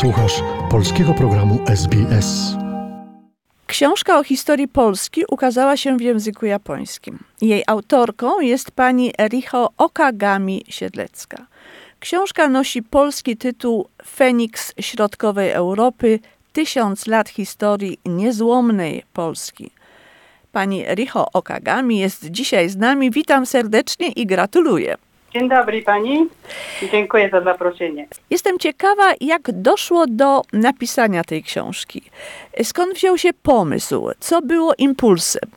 Słuchasz polskiego programu SBS. Książka o historii Polski ukazała się w języku japońskim. Jej autorką jest pani Riho Okagami-Siedlecka. Książka nosi polski tytuł Feniks Środkowej Europy Tysiąc lat historii niezłomnej Polski. Pani Riho Okagami jest dzisiaj z nami. Witam serdecznie i gratuluję. Dzień dobry pani. Dziękuję za zaproszenie. Jestem ciekawa, jak doszło do napisania tej książki. Skąd wziął się pomysł? Co było impulsem?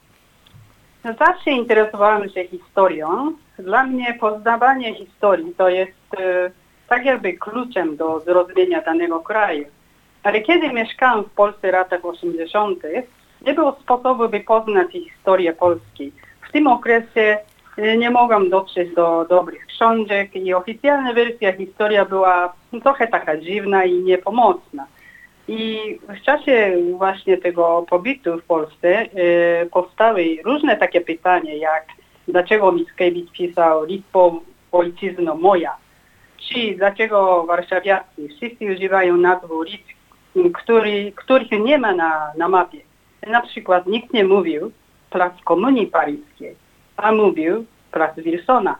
Zawsze interesowałam się historią. Dla mnie poznawanie historii to jest e, tak jakby kluczem do zrozumienia danego kraju. Ale kiedy mieszkałam w Polsce w latach 80., nie było sposobu, by poznać historię Polski. W tym okresie nie mogłam dotrzeć do dobrych książek i oficjalna wersja historia była trochę taka dziwna i niepomocna. I w czasie właśnie tego pobytu w Polsce e, powstały różne takie pytania, jak dlaczego Mickiewicz pisał Litwą ojczyzną moja, czy dlaczego warszawiacy wszyscy używają nazw ulic, który, których nie ma na, na mapie. Na przykład nikt nie mówił plac Komunii Paryskiej, a mówił plac Wilsona.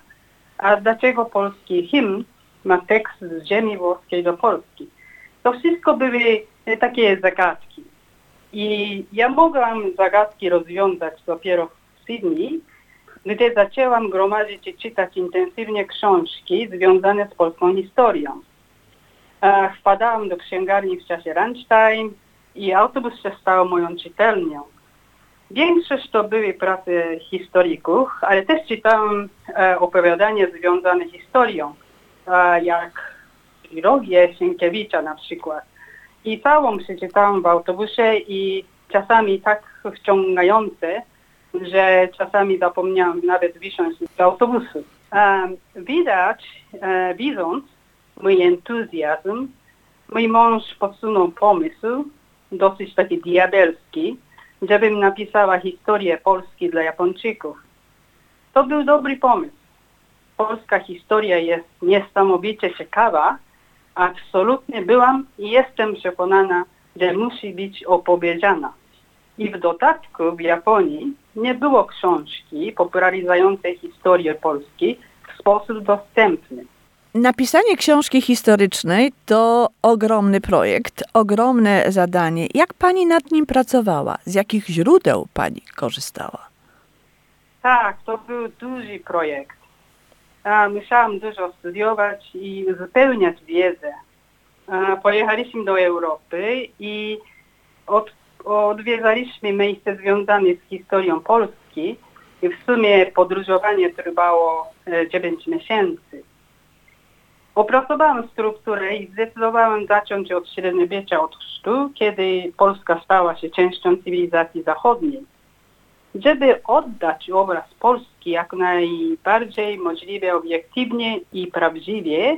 A dlaczego polski hymn ma tekst z ziemi włoskiej do Polski? To wszystko były takie zagadki. I ja mogłam zagadki rozwiązać dopiero w Sydney, gdy zaczęłam gromadzić i czytać intensywnie książki związane z polską historią. E, wpadałam do księgarni w czasie lunchtime i autobus się stał moją czytelnią. Większość to były prace historyków, ale też czytałam e, opowiadania związane z historią, e, jak trilogię Sienkiewicza na przykład. I całą przeczytałam w autobusie i czasami tak wciągające, że czasami zapomniałam nawet wysiąść z autobusu. E, widać, e, widząc mój entuzjazm, mój mąż podsunął pomysł, dosyć taki diabelski, żebym napisała historię Polski dla Japończyków. To był dobry pomysł. Polska historia jest niesamowicie ciekawa. Absolutnie byłam i jestem przekonana, że musi być opowiedziana. I w dodatku w Japonii nie było książki popularyzującej historię Polski w sposób dostępny. Napisanie książki historycznej to ogromny projekt, ogromne zadanie. Jak pani nad nim pracowała? Z jakich źródeł pani korzystała? Tak, to był duży projekt. Musiałam dużo studiować i uzupełniać wiedzę. Pojechaliśmy do Europy i od, odwiedzaliśmy miejsca związane z historią Polski i w sumie podróżowanie trwało 9 miesięcy. Opracowałam strukturę i zdecydowałam zacząć od średniowiecza, od chrztu, kiedy Polska stała się częścią cywilizacji zachodniej. Żeby oddać obraz Polski jak najbardziej możliwie obiektywnie i prawdziwie,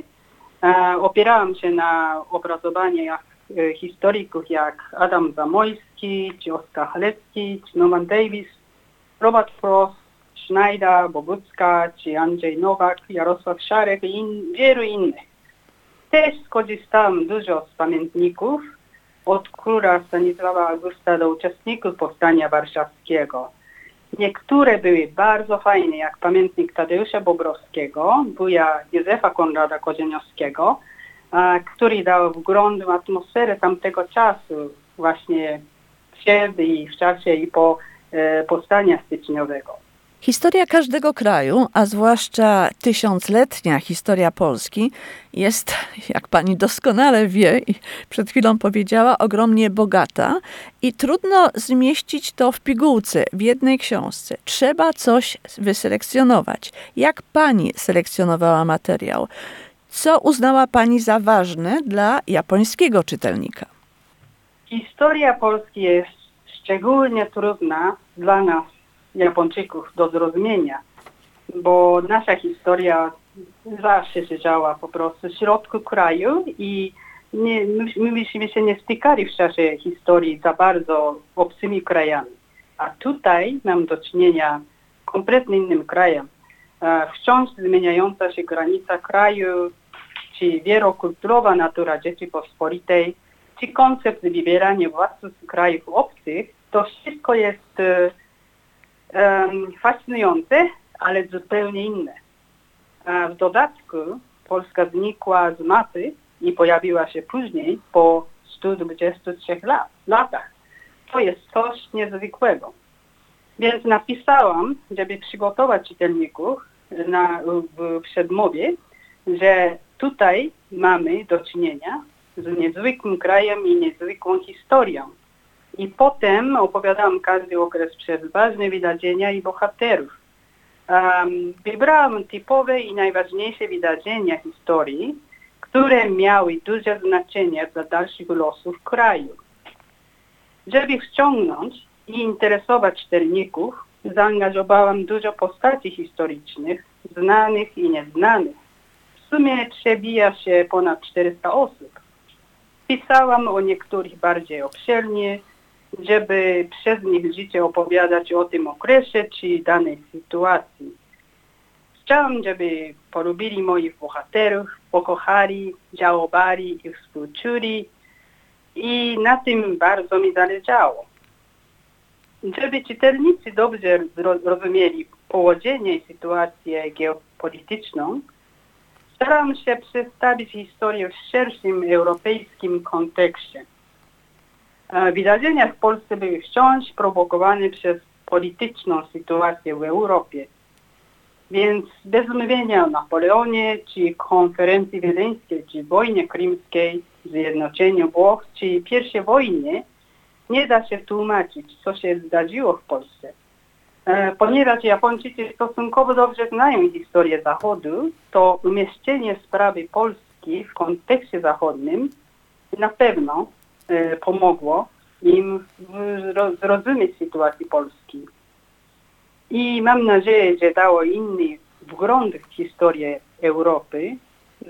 e, opierałam się na opracowaniach e, historyków jak Adam Zamojski, czy Oskar Halecki, czy Norman Davis, Robert Frost, Schneider, Bogucka, czy Andrzej Nowak, Jarosław Szarek i in, wielu innych. Też skorzystałam dużo z pamiętników, od króla Stanisława Augusta do uczestników Powstania Warszawskiego. Niektóre były bardzo fajne, jak pamiętnik Tadeusza Bobrowskiego, wuja Józefa Konrada Kozieniowskiego, który dał w atmosferę tamtego czasu, właśnie przed i w czasie i po e, powstania styczniowego. Historia każdego kraju, a zwłaszcza tysiącletnia historia Polski, jest, jak pani doskonale wie i przed chwilą powiedziała, ogromnie bogata i trudno zmieścić to w pigułce, w jednej książce. Trzeba coś wyselekcjonować. Jak pani selekcjonowała materiał? Co uznała pani za ważne dla japońskiego czytelnika? Historia Polski jest szczególnie trudna dla nas Japończyków do zrozumienia, bo nasza historia zawsze się działa po prostu w środku kraju i nie, my byśmy się nie stykali w czasie historii za bardzo obcymi krajami. A tutaj mam do czynienia z kompletnie innym krajem. Wciąż zmieniająca się granica kraju, czy wielokulturowa natura Rzeczypospolitej, czy koncept wybierania władców krajów obcych, to wszystko jest e, fascynujące, ale zupełnie inne. W dodatku Polska znikła z mapy i pojawiła się później po 123 lat, latach. To jest coś niezwykłego. Więc napisałam, żeby przygotować czytelników na, w przedmowie, że tutaj mamy do czynienia z niezwykłym krajem i niezwykłą historią. I potem opowiadałam każdy okres przez ważne wydarzenia i bohaterów. Um, wybrałam typowe i najważniejsze wydarzenia historii, które miały duże znaczenie dla dalszych losów kraju. Żeby wciągnąć i interesować czytelników, zaangażowałam dużo postaci historycznych, znanych i nieznanych. W sumie przebija się ponad 400 osób. Pisałam o niektórych bardziej obszernie, żeby przez nich życie opowiadać o tym okresie czy danej sytuacji. Chciałam, żeby polubili moich bohaterów, pokochali, żałowali i współczuli i na tym bardzo mi zależało. Żeby czytelnicy dobrze rozumieli położenie i sytuację geopolityczną, staram się przedstawić historię w szerszym europejskim kontekście. E, Wydarzenia w Polsce były wciąż prowokowane przez polityczną sytuację w Europie. Więc bez mówienia o Napoleonie, czy konferencji wiedeńskiej, czy wojnie krymskiej, zjednoczeniu Włoch, czy pierwszej wojnie, nie da się tłumaczyć, co się zdarzyło w Polsce. E, Ponieważ Japończycy stosunkowo dobrze znają historię Zachodu, to umieszczenie sprawy Polski w kontekście zachodnim na pewno pomogło im ro- zrozumieć sytuację Polski. I mam nadzieję, że dało inny wgląd w historię Europy,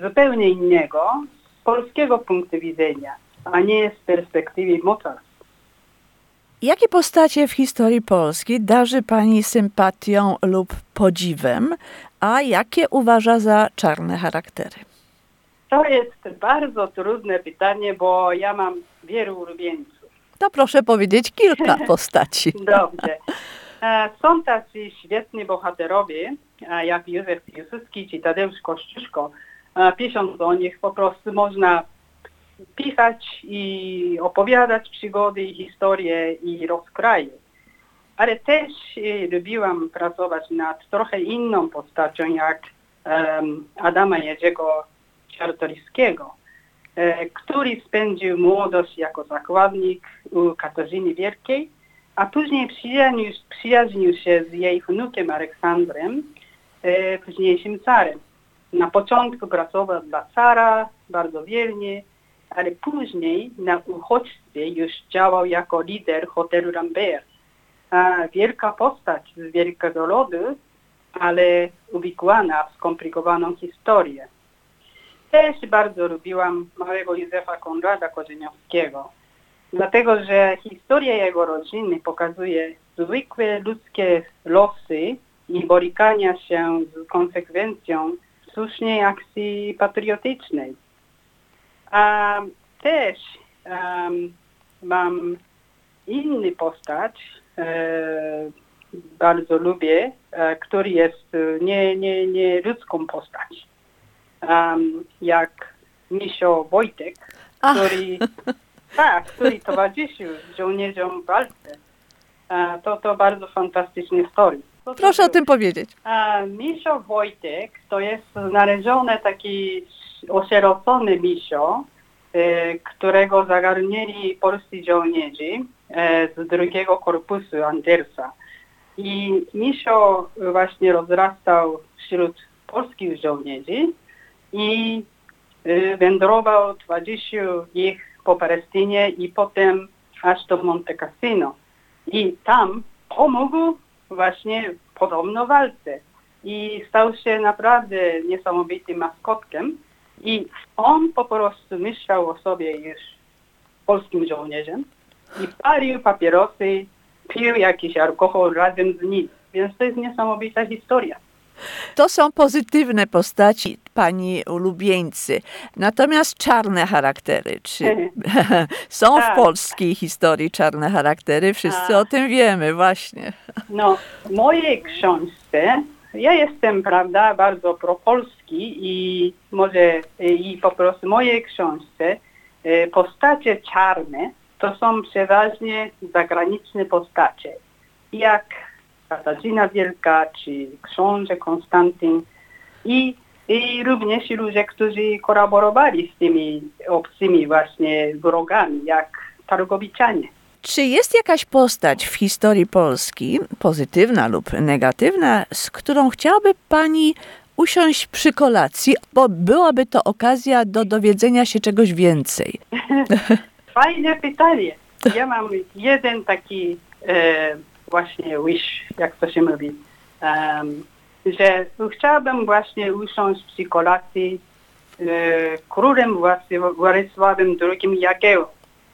zupełnie innego, z polskiego punktu widzenia, a nie z perspektywy mocarstw. Jakie postacie w historii Polski darzy Pani sympatią lub podziwem, a jakie uważa za czarne charaktery? To jest bardzo trudne pytanie, bo ja mam wielu ulubieńców. To proszę powiedzieć kilka postaci. Dobrze. E, Są tacy świetni bohaterowie, e, jak Józef Piłsudski czy Tadeusz Kościuszko. E, Pisząc o nich po prostu można pisać i opowiadać przygody, historie i rozkraje. Ale też lubiłam pracować nad trochę inną postacią, jak Adama Jerzego Czartoryskiego, e, który spędził młodość jako zakładnik u Katarzyny Wielkiej, a później przyjaźnił, się z jej wnukiem Aleksandrem, e, późniejszym carem. Na początku pracował dla cara bardzo wiernie, ale później na uchodźstwie już działał jako lider hotelu Rambert. Wielka postać z wielkiego lodu, ale uwikłana w skomplikowaną historię. Też bardzo lubiłam małego Józefa Konrada Korzeniowskiego, dlatego że historia jego rodziny pokazuje zwykłe ludzkie losy i borykania się z konsekwencją słusznej akcji patriotycznej. A też em, mam inny postać, e, bardzo lubię, e, który jest e, nie, nie, nie ludzką postać. Um, jak Misio Wojtek, Ach. który, tak, który towarzyszył żołnierzom w walce. E, to, to bardzo fantastyczny historia. To, to Proszę o był- tym powiedzieć. a Misio Wojtek to jest znaleziony taki osierocony misio, e, którego zagarnieli polscy żołnierze e, z drugiego korpusu Andersa. I misio właśnie rozrastał wśród polskich żołnierzy i e, wędrował, towarzyszył ich po Palestynie i potem aż do Monte Cassino. I tam pomógł właśnie podobno walce i stał się naprawdę niesamowitym maskotkiem i on po prostu myślał o sobie już polskim żołnierzem i palił papierosy, pił jakiś alkohol razem z nim. Więc to jest niesamowita historia. To są pozytywne postaci, pani ulubieńcy. Natomiast czarne charaktery, czy są w Tak. polskiej historii czarne charaktery? Wszyscy Tak. o tym wiemy, właśnie. No, w mojej książce ja jestem, prawda, bardzo propolski i może i po prostu w mojej książce e, postacie czarne to są przeważnie zagraniczne postacie, jak Katarzyna Wielka czy książę Konstantyn i, i również ludzie, którzy kolaborowali z tymi obcymi właśnie wrogami, jak Targowiczanie. Czy jest jakaś postać w historii Polski, pozytywna lub negatywna, z którą chciałaby pani usiąść przy kolacji, bo byłaby to okazja do dowiedzenia się czegoś więcej? Fajne pytanie. Ja mam jeden taki e, właśnie wish, jak to się mówi, em, że chciałabym właśnie usiąść przy kolacji e, królem właśnie Władysławem II Jagiełą.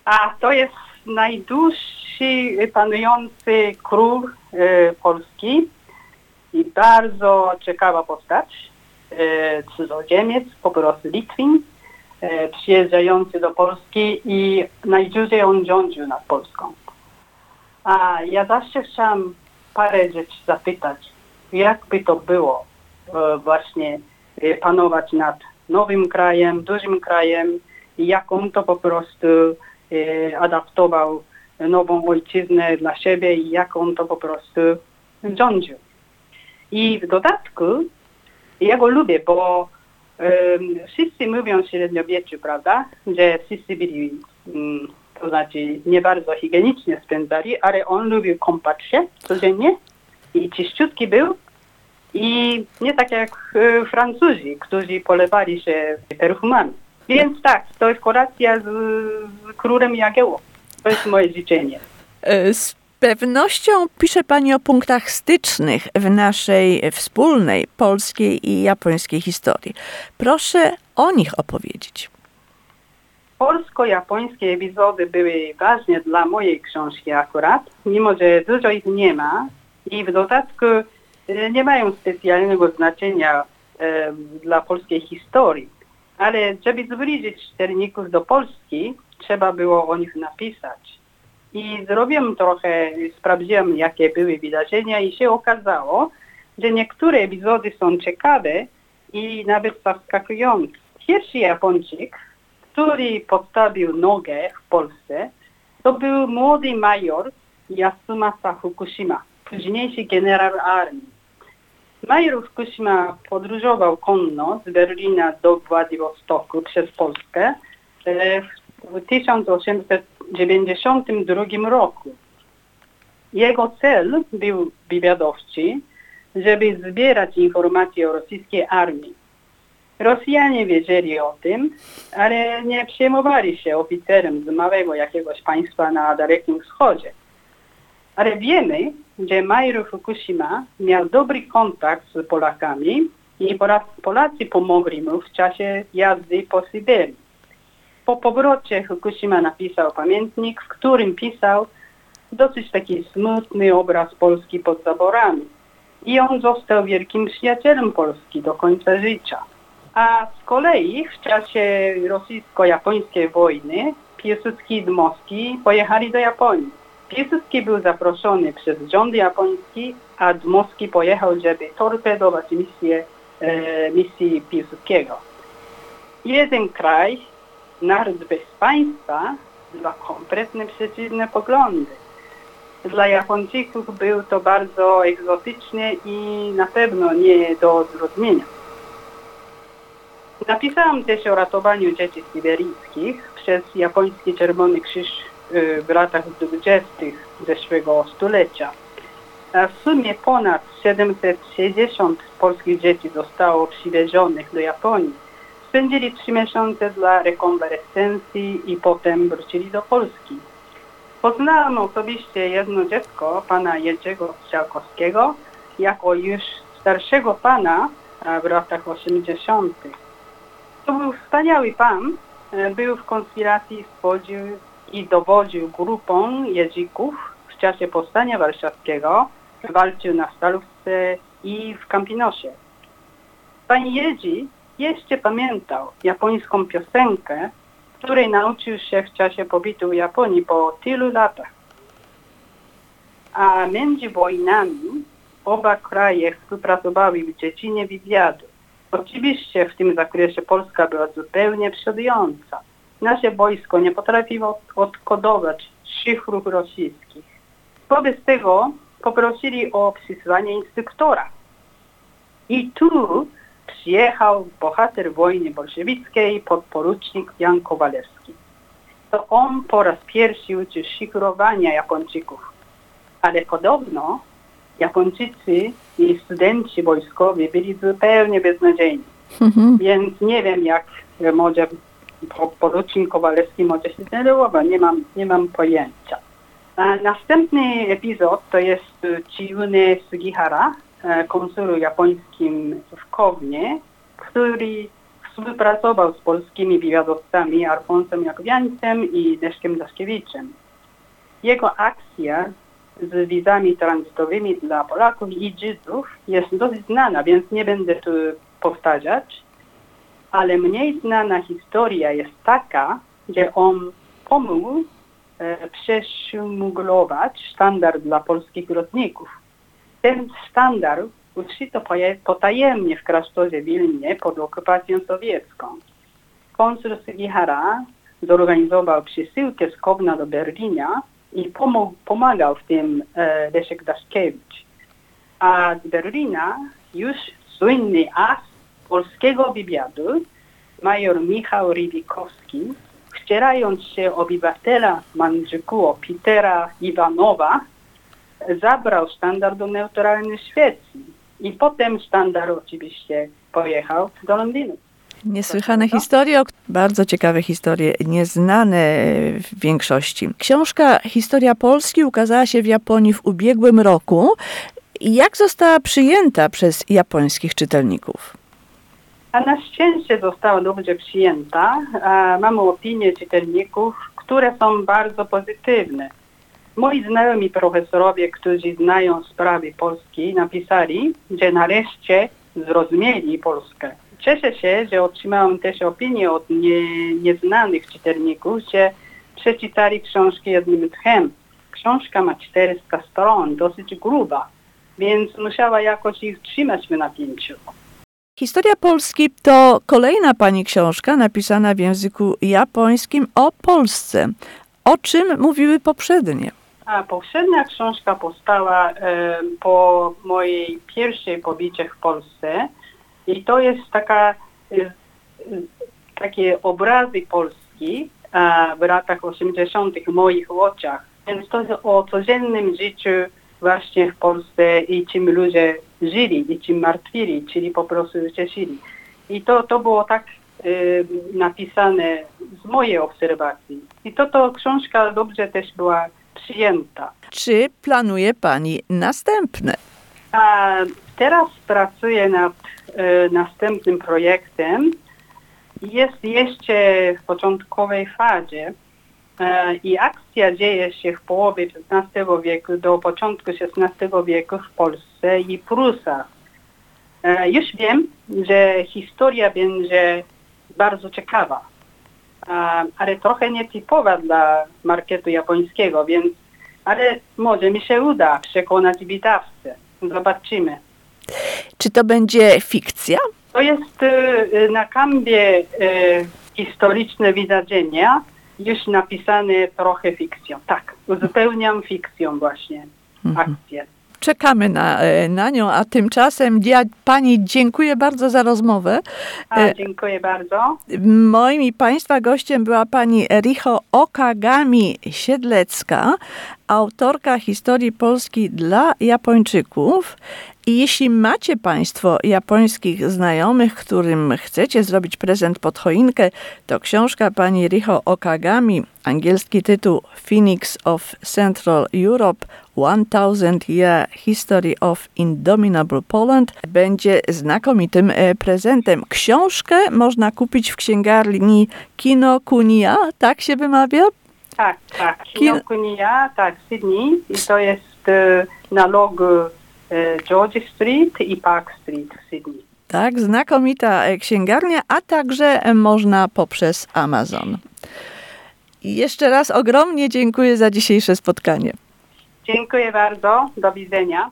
A to jest najdłuższy panujący król e, Polski i bardzo ciekawa postać. E, cudzoziemiec, po prostu Litwin e, przyjeżdżający do Polski i najdłużej on rządził nad Polską. A ja zawsze chciałam parę rzeczy zapytać, jakby to było e, właśnie e, panować nad nowym krajem, dużym krajem i jak on to po prostu e, adaptował nową ojczyznę dla siebie i jak on to po prostu rządził. I w dodatku ja go lubię, bo um, wszyscy mówią w średniowieczu, prawda, że wszyscy byli, um, to znaczy nie bardzo higienicznie spędzali, ale on lubił kąpać się codziennie i czyściutki był i nie tak jak e, Francuzi, którzy polewali się perfumami. Więc tak, to jest kolacja z, z królem Jagiełą. To jest moje życzenie. E, Z pewnością pisze Pani o punktach stycznych w naszej wspólnej polskiej i japońskiej historii. Proszę o nich opowiedzieć. Polsko-japońskie epizody były ważne dla mojej książki akurat, mimo że dużo ich nie ma i w dodatku e, nie mają specjalnego znaczenia e, dla polskiej historii. Ale żeby zbliżyć czytelników do Polski, trzeba było o nich napisać. I zrobiłem trochę, sprawdziłem jakie były wydarzenia i się okazało, że niektóre epizody są ciekawe i nawet zaskakujące. Pierwszy Japończyk, który postawił nogę w Polsce, to był młody major Yasumasa Fukushima, późniejszy generał armii. Major Fukushima podróżował konno z Berlina do Władywostoku przez Polskę e, w 1892 roku. Jego cel był wywiadowczy, żeby zbierać informacje o rosyjskiej armii. Rosjanie wiedzieli o tym, ale nie przejmowali się oficerem z małego jakiegoś państwa na Dalekim Wschodzie. Ale wiemy, że Major Fukushima miał dobry kontakt z Polakami i Pola- Polacy pomogli mu w czasie jazdy po Syberii. Po powrocie Fukushima napisał pamiętnik, w którym pisał dosyć taki smutny obraz Polski pod zaborami. I on został wielkim przyjacielem Polski do końca życia. A z kolei w czasie rosyjsko-japońskiej wojny Piłsudski i Dmowski pojechali do Japonii. Piłsudski był zaproszony przez rząd japoński, a Dmowski pojechał, żeby torpedować misję, e, misji Piłsudskiego. Jeden kraj, naród bez państwa, dwa kompletnie przeciwne poglądy. Dla Japończyków był to bardzo egzotyczne i na pewno nie do zrozumienia. Napisałam też o ratowaniu dzieci syberyjskich przez japoński Czerwony Krzyż y, w latach 20. zeszłego stulecia. W sumie ponad 760 polskich dzieci zostało przywiezionych do Japonii. Spędzili trzy miesiące dla rekonwalescencji i potem wrócili do Polski. Poznałam osobiście jedno dziecko, pana Jerzego Strzałkowskiego, jako już starszego pana w latach 80. To był wspaniały pan. E, Był w konspiracji, wchodził i dowodził grupą jezików w czasie powstania warszawskiego. Walczył na Stalówce i w Campinosie. Pan Jerzy jeszcze pamiętał japońską piosenkę, której nauczył się w czasie pobytu w Japonii po tylu latach. A między wojnami oba kraje współpracowały w dziedzinie wywiadu. Oczywiście w tym zakresie Polska była zupełnie przodująca. Nasze wojsko nie potrafiło odkodować szyfrów rosyjskich. Wobec tego poprosili o przysłanie instruktora. I tu przyjechał bohater wojny bolszewickiej, podporucznik Jan Kowalewski. To on po raz pierwszy uczył szyfrowania Japończyków. Ale podobno Japończycy i studenci wojskowi byli zupełnie beznadziejni. Mhm. Więc nie wiem, jak może po- porucznik Kowalewski może się zdenerwował, nie mam, nie mam pojęcia. A następny epizod to jest e, Chiune Sugihara, e, konsulu japońskim w Kownie, który współpracował z polskimi wywiadowcami Alfonsem Jakowiańcem i Deszkiem Daszkiewiczem. Jego akcja z wizami tranzytowymi dla Polaków i Żydów jest dosyć znana, więc nie będę tu powtarzać. Ale mniej znana historia jest taka, że on pomógł e, przeszmuglować standard dla polskich lotników. Ten standard uszyto potajemnie w klasztorze Wilnie pod okupacją sowiecką. Konsul Sugihara zorganizował przesyłkę z Kowna do Berlina i pomógł, pomagał w tym e, Leszek Daszkiewicz. A z Berlina już słynny as polskiego wywiadu, major Michał Rybikowski, wcierając się obywatela Mandżyku, Petera Iwanowa, zabrał standard do neutralnej Szwecji. I potem standard oczywiście pojechał do Londynu. Niesłychane historie, bardzo ciekawe historie, nieznane w większości. Książka Historia Polski ukazała się w Japonii w ubiegłym roku. Jak została przyjęta przez japońskich czytelników? A na szczęście została dobrze przyjęta. Mamy opinie czytelników, które są bardzo pozytywne. Moi znajomi profesorowie, którzy znają sprawy Polski, napisali, że nareszcie zrozumieli Polskę. Cieszę się, że otrzymałem też opinie od nie, nieznanych czytelników, że przeczytali książkę jednym tchem. Książka ma 400 stron, dosyć gruba, więc musiała jakoś ich trzymać w napięciu. Historia Polski to kolejna pani książka napisana w języku japońskim o Polsce. O czym mówiły poprzednie? A poprzednia książka powstała e, po mojej pierwszej pobycie w Polsce i to jest taka, e, e, takie obrazy Polski e, w latach 80. w moich oczach. Więc to jest o codziennym życiu właśnie w Polsce i czym ludzie żyli i czym martwili, czyli po prostu cieszyli. I to, to było tak e, napisane z mojej obserwacji. I to, to książka dobrze też była przyjęta. Czy planuje pani następne? A teraz pracuję nad następnym projektem. Jest jeszcze w początkowej fazie e, i akcja dzieje się w połowie XVI wieku do początku XVI wieku w Polsce i Prusach. E, już wiem, że historia będzie bardzo ciekawa, ale trochę nietypowa dla marketu japońskiego, więc ale może mi się uda przekonać wydawcę. Zobaczymy. Czy to będzie fikcja? To jest e, na kanwie e, historyczne wydarzenia, już napisane trochę fikcją. Tak, uzupełniam fikcją właśnie akcję. Czekamy na, e, na nią, a tymczasem ja pani dziękuję bardzo za rozmowę. A, E, dziękuję bardzo. Moim i Państwa gościem była pani Richo Okagami-Siedlecka, autorka historii Polski dla Japończyków. I jeśli macie Państwo japońskich znajomych, którym chcecie zrobić prezent pod choinkę, to książka pani Richo Okagami, angielski tytuł Phoenix of Central Europe 1000 Year History of Indomitable Poland będzie znakomitym e, prezentem. Książkę można kupić w księgarni Kino Kunia, tak się wymawia? Tak, tak. Kin- Kinokuniya, tak, Sydney. I to jest e, na logu e, George Street i Park Street w Sydney. Tak, znakomita e, księgarnia, a także można poprzez Amazon. Jeszcze raz ogromnie dziękuję za dzisiejsze spotkanie. Dziękuję bardzo. Do widzenia.